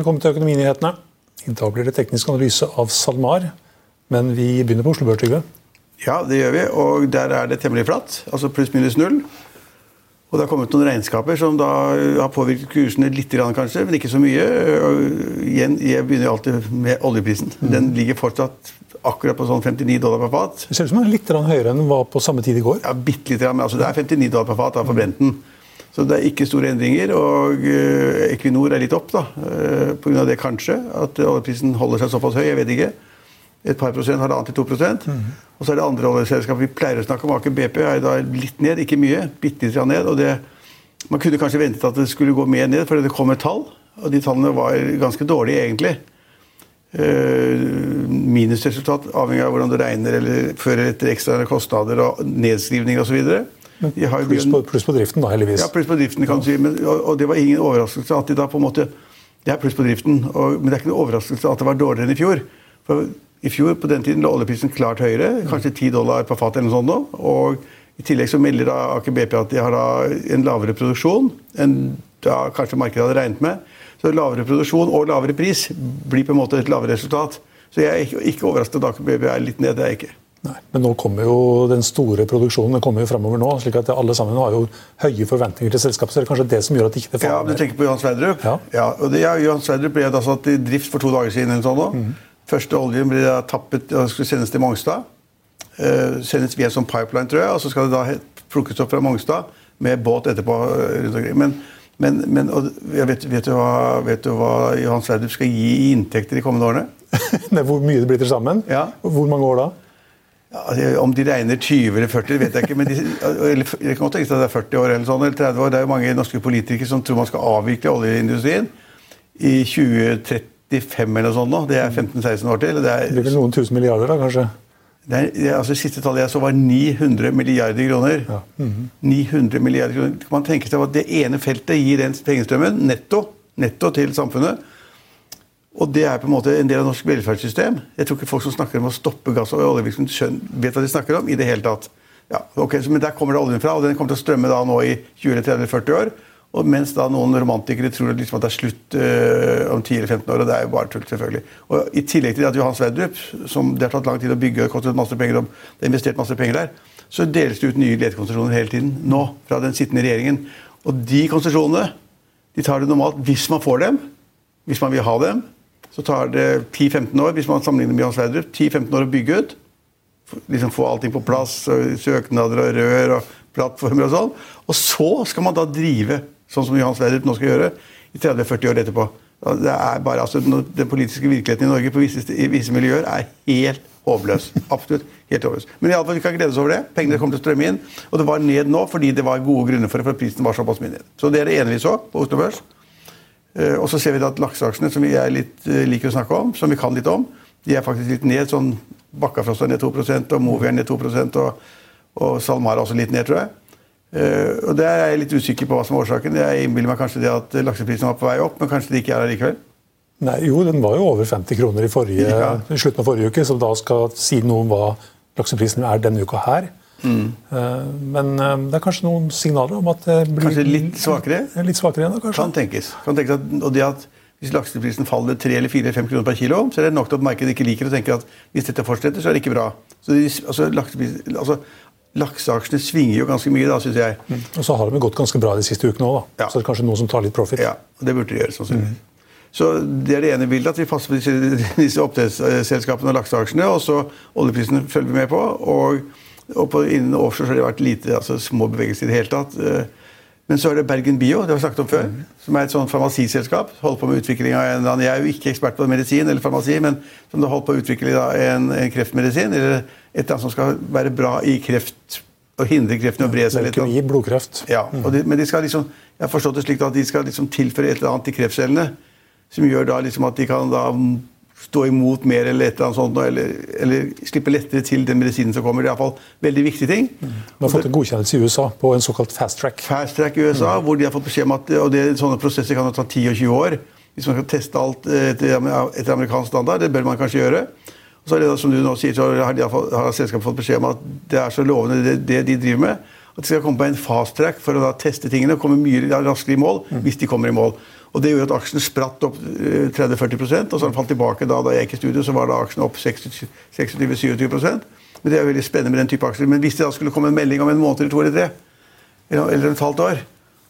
velkommen til Økonominyhetene. I dag blir det teknisk analyse av SalMar, men vi begynner på Oslo Børs, Trygve. Ja, det gjør vi, og der er det temmelig flatt. Altså pluss-minus null. Og det har kommet noen regnskaper som da har påvirket kursene litt, kanskje, men ikke så mye. Og igjen, jeg begynner jo alltid med oljeprisen. Den ligger fortsatt akkurat på sånn 59 dollar per fat. Det ser ut som den er litt høyere enn den var på samme tid i går. Ja, bitte litt, men altså det er 59 dollar per fat da, for Brenten. Så det er ikke store endringer. Og eh, Equinor er litt opp, da. Uh, Pga. det kanskje. At oljeprisen holder seg såpass høy. Jeg vet ikke. Et par prosent, halvannet til to prosent. Og så er det andre oljeselskaper vi pleier å snakke om. Aker BP er da litt ned, ikke mye. Bitte litt ned. og det man kunne kanskje ventet at det skulle gå mer ned, fordi det kom et tall. Og de tallene var ganske dårlige, egentlig. Uh, minusresultat, avhengig av hvordan du regner eller fører etter ekstra kostnader og nedskrivninger osv. Pluss på, pluss på driften, da, heldigvis. Ja, pluss på driften, kan du si. Men, og, og, det var ingen overraskelse at de da på en måte Det er pluss på driften, og, men det er ikke noen overraskelse at det var dårligere enn i fjor. For i fjor på den tiden lå oljeprisen klart høyere, kanskje 10 dollar per fat eller noe sånt nå. Og i tillegg så melder da Aker BP at de har da en lavere produksjon enn da kanskje markedet hadde regnet med. Så lavere produksjon og lavere pris blir på en måte et lavere resultat. Så jeg er ikke, ikke overrasket at Aker BP er litt ned. Det er jeg ikke. Nei, Men nå kommer jo den store produksjonen den kommer jo fremover nå. slik at alle sammen har jo høye forventninger til selskapet. så det er kanskje det som gjør at det ikke får Ja, Du tenker på Johan Sverdrup? Ja. ja og det, ja, Johan Sverdrup ble da satt i drift for to dager siden. eller sånn. Mhm. Første oljen blir da tappet og skulle sendes til Mongstad. Uh, sendes via en sånn pipeline, tror jeg, og så skal det da plukkes opp fra Mongstad med båt etterpå. eh, rundt omkring. Men, men, men vet, vet, du hva, vet du hva Johan Sverdrup skal gi i inntekter de kommende årene? Nei, Hvor mye det blir til sammen? Ja. Hvor mange år da? Altså, om de regner 20 eller 40, vet jeg ikke. men de, eller, Det kan godt tenkes at det er 40 år eller sånn, eller 30 år. Det er jo mange norske politikere som tror man skal avvikle oljeindustrien i 2035 eller noe sånt. nå. Det er 15-16 år til. Det Det er, blir vel noen tusen milliarder, da, kanskje? det er, det altså, Siste tallet jeg så, var 900 milliarder kroner. Ja. 900 milliarder kroner. Kan man tenke seg at det ene feltet gir den pengestrømmen netto, netto til samfunnet? Og det er på en måte en del av norsk velferdssystem. Jeg tror ikke folk som snakker om å stoppe gass- og oljevirksomhet, vet hva de snakker om i det hele tatt. Ja, ok, Men der kommer det oljen fra, og den kommer til å strømme da nå i 20, 30 eller 40 år. Og mens da noen romantikere tror liksom at det er slutt øh, om 10 eller 15 år. Og det er jo bare tull, selvfølgelig. Og I tillegg til at Johan Sverdrup, som det har tatt lang tid å bygge, og kostet masse penger, det er investert masse penger der, så deles det ut nye letekonsesjoner hele tiden nå fra den sittende regjeringen. Og de konsesjonene de tar det normalt hvis man får dem, hvis man vil ha dem. Så tar det 10-15 år hvis man sammenligner med Johan Sverdrup, 10-15 år å bygge ut. Liksom Få allting på plass, søknader og rør og plattformer og sånn. Og så skal man da drive sånn som Johan Sverdrup nå skal gjøre, i 30-40 år etterpå. Det er bare, altså, Den politiske virkeligheten i Norge på visse, i visse miljøer er helt håpløs. Absolutt helt håpløs. Men i alle fall, vi kan glede oss over det. Pengene kommer til å strømme inn. Og det var ned nå fordi det var gode grunner for det, for prisen var såpass mye ned. Så det er det ene vi så på Oslo Børs. Eh, Og så ser vi at lakseaksjene, som vi er litt, eh, liker å snakke om, som vi kan litt om, de er faktisk litt ned. sånn Bakkafrost er ned 2 og Movi er ned 2 og, og SalMar er også litt ned, tror jeg. Eh, og Der er jeg litt usikker på hva som er årsaken. Jeg innbiller meg kanskje det at lakseprisen var på vei opp, men kanskje det ikke er her likevel. Nei, jo, den var jo over 50 kroner i forrige, Ja. i slutten av forrige uke, så da skal si noe om hva lakseprisen er denne uka her. Mm. Men eh, det er kanskje noen signaler om at det blir Kanskje litt svakere? Litt svakere igjen, kanskje? Kan tenkes. Kan tenkes at, og det at Hvis lakseprisen faller 3 eller 4 eller 5 kroner per kilo, så er det nok til at markedet ikke liker og tenker at hvis dette fortsetter, så er det ikke bra. Så de, altså, altså, Lakseaksjene svinger jo ganske mye, da, syns jeg. Og så har de gått ganske bra de siste ukene òg, da. Ja. Så det er kanskje noen som tar litt profit. Ja, Det burde de gjøre. sannsynligvis. Så Det er det ene bildet, at vi passer på disse, disse oppdrettsselskapene og lakseaksjene. Og så oljeprisene følger vi med på. Og, og på, innen offshore så har det vært lite, altså små bevegelser i det hele tatt. Eh, Men så er det Bergen Bio, det har vi snakket om før, som er et sånt farmasiselskap. Holder på med utvikling av en eller annen, Jeg er jo ikke ekspert på medisin eller farmasi, men som har holdt på å utvikle da, en, en kreftmedisin. Eller et eller annet som skal være bra i kreft og hindre kreften å bre seg litt. Leukemi, blodkreft. Ja, de, men de skal liksom, jeg har forstått det slik at de skal liksom tilføre et eller annet til kreftcellene som gjør da liksom at de kan da stå imot mer eller et eller annet sånt, eller, eller slippe lettere til den medisinen som kommer. Det er iallfall veldig viktige ting. De har fått en godkjennelse i USA på en såkalt fast track. Fast track i USA, hvor de har fått beskjed om at og det, sånne prosesser kan ta 10 og 20 år. Hvis man skal teste alt eh, etter, etter amerikansk standard. Det bør man kanskje gjøre. Og så er det som du nå sier, så har, de, har selskapet fått beskjed om at det er så lovende det, det de driver med, at de skal komme på en fast track for å da teste tingene og komme mye raskere i mål hvis de kommer i mål. Og Det gjorde at aksjen spratt opp eh, 30-40 og så falt tilbake. Da, da jeg gikk i studio, så var da aksjen opp 26-27% Men Det er veldig spennende med den type aksjer. Men hvis det da skulle komme en melding om en måned eller to eller tre, eller, et halvt år,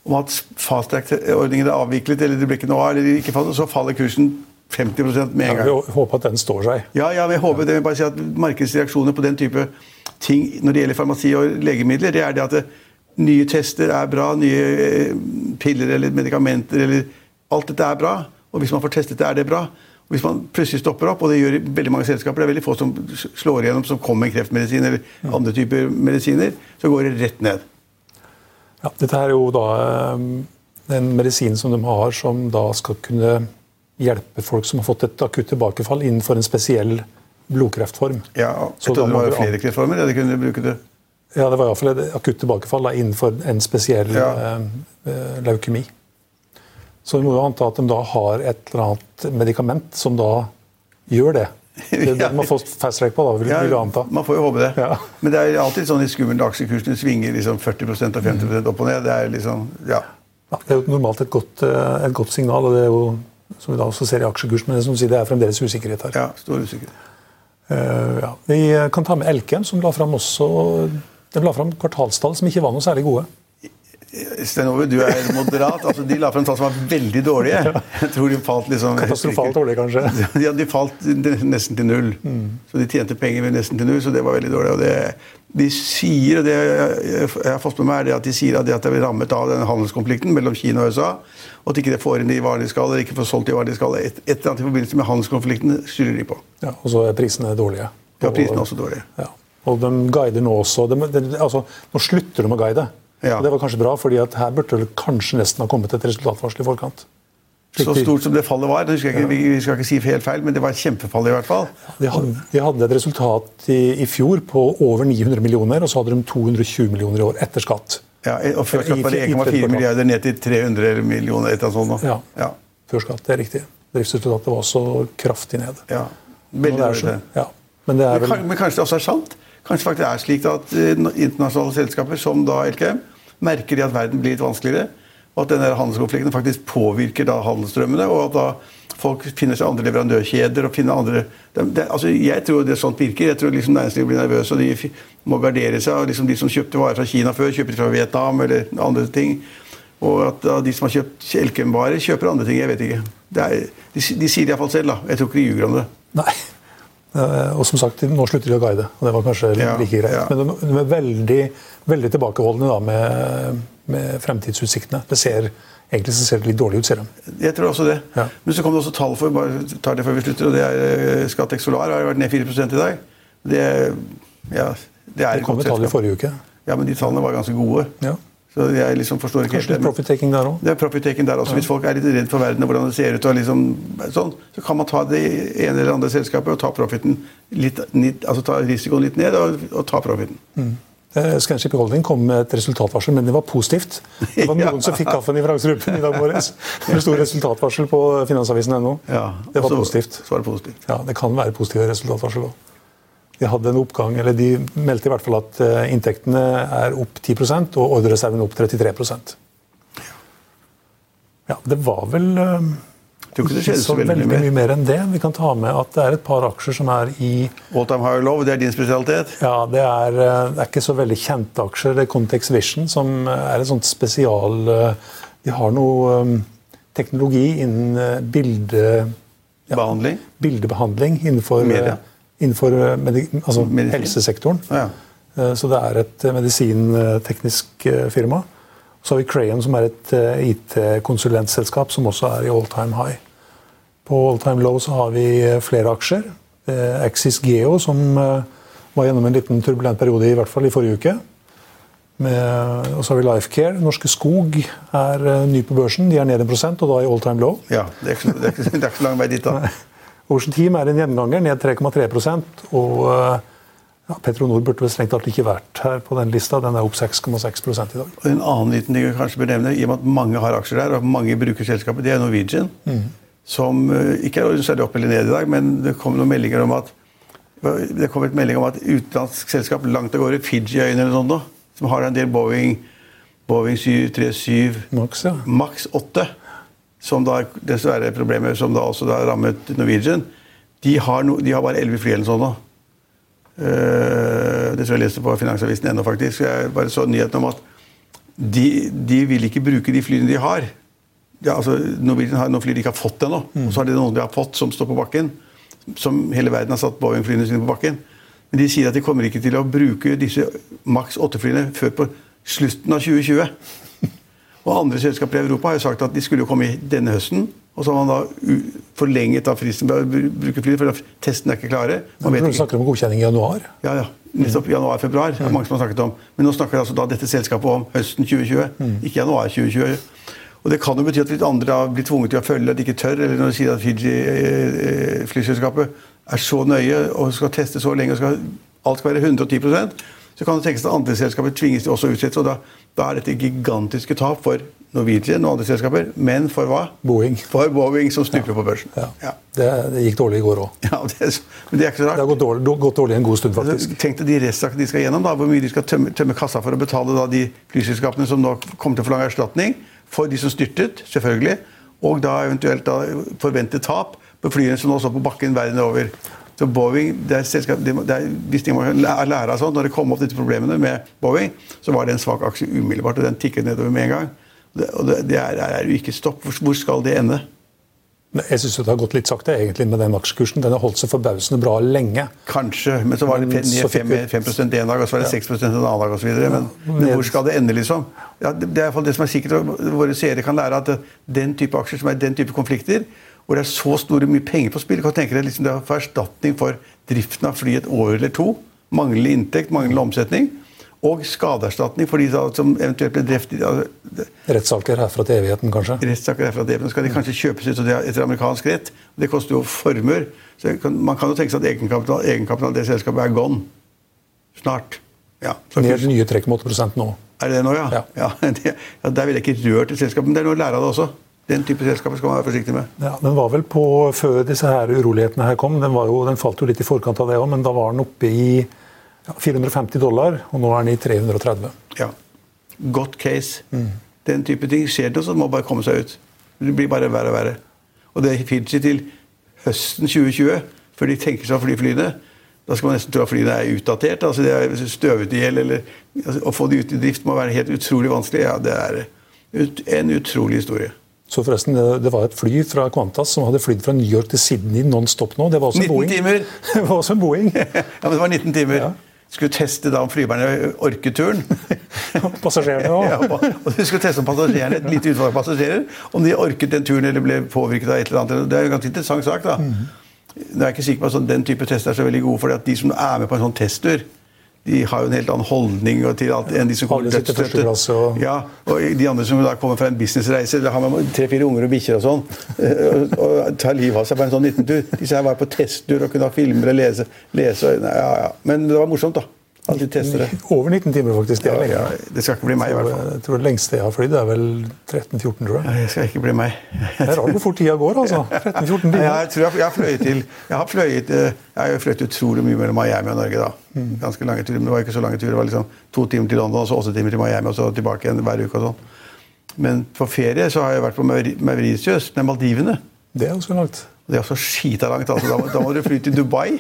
om at fasttrack-ordningen er avviklet, eller det blir ikke noe av, eller ikke falt, så faller kursen 50 med en gang. Ja, vi håper at den står seg. Ja, ja, vi håper det vil bare si at Markedsreaksjoner på den type ting når det gjelder farmasi og legemidler, det er det at nye tester er bra, nye eh, piller eller medikamenter eller Alt dette er bra. Og hvis man får testet det, er det bra. Og hvis man plutselig stopper opp, og det gjør veldig mange selskaper, det er veldig få som slår igjennom som kommer med kreftmedisin eller andre typer medisiner, så går det rett ned. Ja, dette er jo da eh, en medisin som de har som da skal kunne hjelpe folk som har fått et akutt tilbakefall innenfor en spesiell blodkreftform. Ja, Så jeg trodde det var flere kreftformer. Ja, de kunne bruke det. Ja, det var iallfall et akutt tilbakefall da, innenfor en spesiell Ja. eh, eh, leukemi. Så vi må jo anta at de da har et eller annet medikament som da gjør det. Det er det man får fast track på, da, vil, vil du anta. man får jo håpe det. Ja. Men det er alltid sånn i skummelt aksjekursene svinger liksom 40% og 50% opp og ned. Det er liksom, ja. Ja, det er jo normalt et godt, eh, et godt signal, og det er jo som vi da også ser i aksjekurs, men det, som sier, det er fremdeles usikkerhet her. ja stor usikkerhet. Uh, ja. Vi kan ta med Elkem, som la fram også de la fram kvartalstall som ikke var noe særlig gode. Sten Ove, du er moderat. altså De la frem tall som var veldig dårlige. Jeg tror de falt liksom Katastrofalt dårlig, kanskje. Ja, de falt nesten til null. Så de tjente penger ved nesten til null, så det var veldig dårlig. Og det, de sier, og det jeg har fått med meg, er det at de sier at det at er rammet av den handelskonflikten mellom Kina og USA, og at de ikke får inn de varene de skal, eller ikke får solgt de varene de skal. Et, et eller annet i forbindelse med handelskonflikten skylder de på. Ja, og så er prisene dårlige. Ja, prisene er også dårlige. Ja. Og de guider nå også de, de, altså, Nå slutter de å guide. Ja. Og det var kanskje bra, fordi at her burde det kanskje nesten ha kommet et resultatvarsel i forkant. Så stort som det fallet var, det jeg ikke, vi, skal ikke si helt feil, men det var et kjempefall i hvert fall. De hadde, de hadde et resultat i, i fjor på over 900 millioner, og så hadde de 220 millioner i år etter skatt. Ja, og Før skatt var det I- i 1,4 milliarder ned til 300 millioner. etter nå. Ja. Ja. Før skatt, det er riktig. Driftsresultatet var også kraftig ned. ja. Veldig dårlig. det. Ja. Men det er vel men kanskje det også er sant? Kanskje faktisk det er slik at eh, internasjonale selskaper som da LKM merker de at verden blir litt vanskeligere, og at denne handelskonflikten faktisk påvirker da handelsstrømmene, og at da folk finner seg andre leverandørkjeder og finner andre det, det, altså Jeg tror det sånt virker. Jeg tror liksom næringslivet blir nervøse, og de må gardere seg. og liksom De som kjøpte varer fra Kina før, kjøper fra Vietnam eller andre ting. Og at da de som har kjøpt Elkem-varer, kjøper andre ting. Jeg vet ikke. Er, de, de sier det iallfall selv. da. Jeg tror ikke de ljuger om det. Nei. Eh, Og som sagt, nå slutter de å guide, og det var kanskje Ja, like greit. ja. Men de, er veldig, veldig tilbakeholdne da, med, med fremtidsutsiktene. Det ser, egentlig så ser det litt dårlig ut, ser de. Jeg tror også det. Ja. Men så kom det også tall for bare tar det før vi slutter, og det er Skatex Scatec Solar har vært ned 4 i dag. Det, ja, det er Det kom et tall i forrige uke. Ja, men de tallene var ganske gode. Ja. Så jeg liksom forstår ikke Kanskje helt det. profit-taking der òg. Det er profit-taking der også. Hvis folk er litt redd for verden og hvordan det ser ut, og liksom, sånn, så kan man ta det ene eller andre selskapet og ta profiten litt, litt, altså ta risikoen litt ned og, og ta profiten. Mm. Scanship Holding kom med et resultatvarsel, men det var positivt. Det var noen Ja. som fikk kaffen i vrangsrupen i dag morges. Det sto resultatvarsel på finansavisen.no. Ja, Det var positivt. Så var det positivt. Ja, Det kan være positive resultatvarsel òg. De hadde en oppgang, eller de meldte i hvert fall at eh, inntektene er opp 10% og ordrereserven opp 33% Ja, Det var vel eh, det ikke så veldig mye mer. enn det. Vi kan ta med at det er et par aksjer som er i All time high low, det er din spesialitet? Ja, det er, eh, det er ikke så veldig kjente aksjer. Det er Context Vision, som er et sånt spesial De har noe teknologi innen bilde, ja, bildebehandling innenfor, Media. Innenfor eh, altså helsesektoren. Ja. Eh, Så det er et eh, medisinteknisk firma. Så har vi Crayon, som er et IT-konsulentselskap som også er i all time high. På all time low så har vi flere aksjer. Axis Geo, som var gjennom en liten turbulent periode, i hvert fall i forrige uke. Og så har vi Lifecare. Norske Skog er ny på børsen. De er ned 1 og da i all time low. Ja, det er ikke, det er ikke, det er ikke så lang vei dit, da. Ocean Team er en gjenganger, ned 3,3 Og eh, ja, Petronor burde vel strengt tatt ikke vært her på den lista. Den er opp 6,6 i dag. Og En annen liten ting jeg kanskje bør nevne, i og med at mange har aksjer der, og mange bruker selskapet, det er Norwegian. Som eh, ikke er særlig opp eller ned i dag, men det kom noen meldinger om at det kom et melding om at utenlandsk selskap langt av gårde, Fiji-øyene eller noe sånt, som har en del Boeing, Boeing 737 Max, ja. Max 8, som da dessverre er problemer som da også da rammet Norwegian, de har, no, de har bare 11 fly eller sånt nå. Uh, det tror jeg jeg leste på Finansavisen ennå, faktisk. Jeg bare så nyheten om at de, de vil ikke bruke de flyene de har. Ja, altså, Norwegian har noen fly de ikke har fått ennå. Og så har de noen de har fått som står på bakken. Som hele verden har satt Boeing-flyene sine på bakken. Men de sier at de kommer ikke til å bruke disse Max 8-flyene før på slutten av 2020. Og andre selskaper i Europa har jo sagt at de skulle jo komme i denne høsten. Og så har man da forlenget da fristen med å bru- bruke fly, for testene er ikke klare. Man vet Du ikke. snakker om godkjenning i januar. Ja, ja. Nettopp januar-februar. Det er mange som har snakket om. Men nå snakker altså da dette selskapet om høsten 2020, ikke januar 2020. Og Det kan jo bety at litt andre har blitt tvunget til å følge at de ikke tør, eller når de sier at Fiji-flyselskapet er så nøye og skal teste så lenge og skal, alt skal være 110 så kan det tenkes at andre selskaper tvinges til også å utsette. og da, da er dette gigantiske tap for Norwegian og andre selskaper. Men for hva? Boeing. For Boeing, som stuper på børsen. Ja. Ja. Det, det gikk dårlig i går òg. Ja, det men det er ikke så rart. Det har gått dårlig, gått dårlig en god stund, faktisk. Tenk deg de rettssakene de skal gjennom, da, hvor mye de skal tømme, tømme kassa for å betale da, de flyselskapene som nå kommer til å forlange erstatning for de som styrtet, selvfølgelig, og da eventuelt da forventet tap på flyene som nå står på bakken verden over. Så Boeing, det er selskap, det, det er, Hvis de må lære av sånt, når det kom opp disse problemene med Boeing, så var det en svak aksje umiddelbart, og den tikket nedover med en gang. Det, og det, det er, er jo ikke stopp. Hvor, skal det ende? Jeg syns det har gått litt sakte egentlig med den aksjekursen. Den har holdt seg forbausende bra lenge. Kanskje, men så var det Men så 5, vi- 5 en dag, og så var det 6 en annen dag osv. Men, men hvor skal det ende, liksom? Ja, det, det er i hvert fall det som er sikkert, og våre seere kan lære at den type aksjer som er den type konflikter, hvor det er så store mye penger på spill, kan tenke deg liksom det er for erstatning for driften av fly et år eller to, manglende inntekt, manglende omsetning, og skadeerstatning for de som eventuelt ble drept altså, Rettssaker herfra til evigheten, kanskje. rettssaker herfra til evigheten. skal de kanskje kjøpes ut etter amerikansk rett. Det koster jo formuer. Så kan, man kan jo tenke seg at egenkapital, egenkapital det selskapet er gone. Snart. Ja. Så Ned nye 3,8 nå. er det det nå, ja? Ja. det, ja der ville jeg ikke rørt et selskap, men det er noe å lære av det også. Den type selskaper skal man være forsiktig med. Ja, Den var vel på før disse her urolighetene her kom. Den, var jo, den falt jo litt i forkant av det òg, men da var den oppe i 450 dollar, og nå er den i 330. Ja. Godt case. Den type ting skjer det, så må bare komme seg ut. Det blir bare verre og verre. Og det finner seg til høsten 2020, før de tenker seg å fly flyene. Da skal man nesten tro at flyene er utdatert. altså De er støvet i hjel. eller altså, Å få de ut i drift må være helt utrolig vanskelig. Ja, det er en utrolig historie. Så forresten, det, var et fly fra Qantas som hadde flydd fra New York til Sydney non stop nå. Det var også en 19 Boeing. timer! Det var også en Boeing. Ja, men det var 19 timer. Ja. Skulle teste da om flyverne orket turen. Passasjerene òg. Ja, og du skulle teste om passasjerene, et lite utvalg av passasjerer, om de orket den turen eller ble påvirket av et eller annet. Det er en ganske interessant sak. da. Jeg er ikke sikker på at sånn, den type tester er så veldig gode, for de som er med på en sånn testtur, de har jo en helt annen holdning til alt enn de som kommer dødsstøtte. og- Ja, og de andre som da kommer fra en businessreise, har med tre-fire unger og bikkjer og sånn, eh, og, og tar livet av seg på en sånn liten tur. Disse her var på testtur og kunne ha filmer og lese. lese og, ja, ja. Men det var morsomt, da. At de tester det. Over 19 timer, faktisk. Det Ja, ja, det skal ikke bli meg, i hvert fall. Jeg tror det lengste jeg har flydd, er vel 13-14, tror jeg. Ja, Det skal ikke bli meg. Det er rart hvor fort tida går, altså. 13-14 timer. Ja, Jeg tror jeg, jeg har fløyet til Jeg har fløyet, eh, jeg har fløyet utrolig mye mellom Miami og Norge. da. Ganske lange turer, men det var ikke så lange turer. Det var liksom to timer til London, og så åtte timer til Miami, og så tilbake igjen hver uke. og sånn. Men på ferie så har jeg vært på Mauri- Mauritius, med Maldivene. Det er også langt. Det er også skita langt. Altså. Da, må- da må du fly til Dubai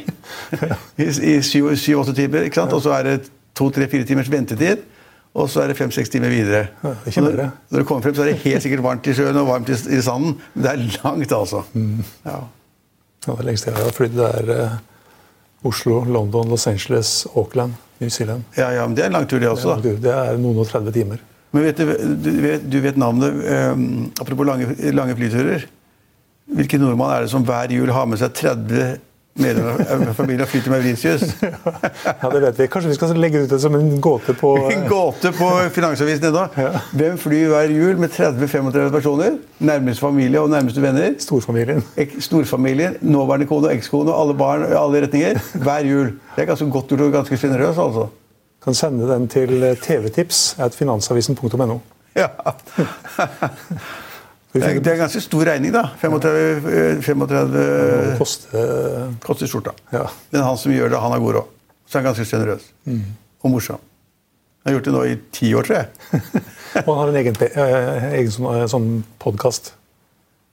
i, i syv- syv-åtte timer. ikke sant? Og så er det to-tre-fire timers ventetid. Og så er det fem-seks timer videre. Ja, når, når du kommer frem, så er det helt sikkert varmt i sjøen og varmt i, i sanden. Men det er langt, altså. Ja. Ja, det lengste jeg har flydd, er uh, Oslo, London, Los Angeles, Auckland, New Zealand. Ja, ja, men Det er en lang tur, det Det også. er, da. det er noen og 30 timer. Men vet du, du, vet, du vet navnet um, Apropos lange, lange flyturer. Hvilken nordmann er det som hver jul har med seg 30 medlemmer av familien og flyr til Mauritius? Ja, det vet vi. Kanskje vi skal legge ut det som en gåte på En gåte på Finansavisen ennå. Hvem flyr hver jul med 30-35 personer? Nærmeste familie og nærmeste venner. storfamilien? Ek- Storfamilien, nåværende kone og ekskone og alle barn i alle retninger. Hver jul. Det er ganske godt gjort og ganske sjenerøst, altså. Kan sende den til tvtips at finansavisen.no. Ja. Det er, er en ganske stor regning, da. 35, eh, 35 koste koster skjorta. Ja. Men han som gjør det, han har god råd. Så er han ganske sjenerøs. Og morsom. Han har gjort det nå i ti år, tror jeg. Og han har en egen, pe- eh, egen sånn, eh, sånn podkast.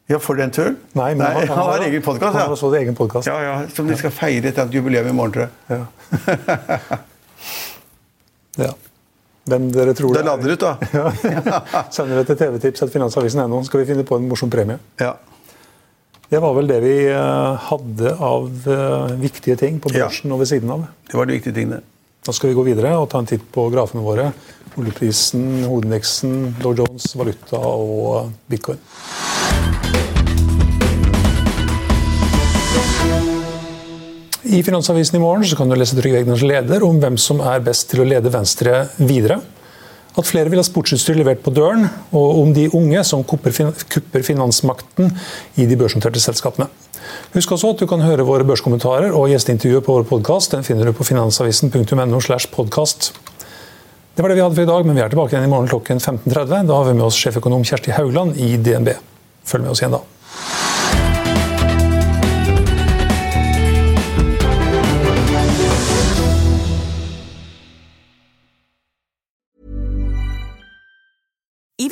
Ja, for den tull? Nei, men han, har egen podkast, Han har ja. også egen podkast. ja. Ja, Som de skal feire et jubileum i morgen, tror jeg. Ja. ja. Hvem dere tror Det det lader ut, da. Ja. Sender det til tvtips at finansavisen.no, skal vi finne på en morsom premie. Ja. Det var vel det vi eh, hadde av eh, viktige ting på Ja. børsen og ved siden av. Det var de viktige tingene. Da skal vi gå videre og ta en titt på grafene våre. Oljeprisen, hovedindeksen, Dow Jones, valuta og eh, bitcoin. I Finansavisen i morgen så kan du lese Trygve Egners leder om hvem som er best til å lede Venstre videre. At flere vil ha sportsutstyr levert på døren, og om de unge som kupper, finansmakten i de børsnoterte selskapene. Husk også at du kan høre våre børskommentarer og gjesteintervjuet på vår podkast. Den finner du på finansavisen.no. slash podcast. Det var det vi hadde for i dag, men vi er tilbake igjen i morgen klokken 15.30. Da har vi med oss sjeføkonom Kjersti Haugland i DNB. Følg med oss igjen da.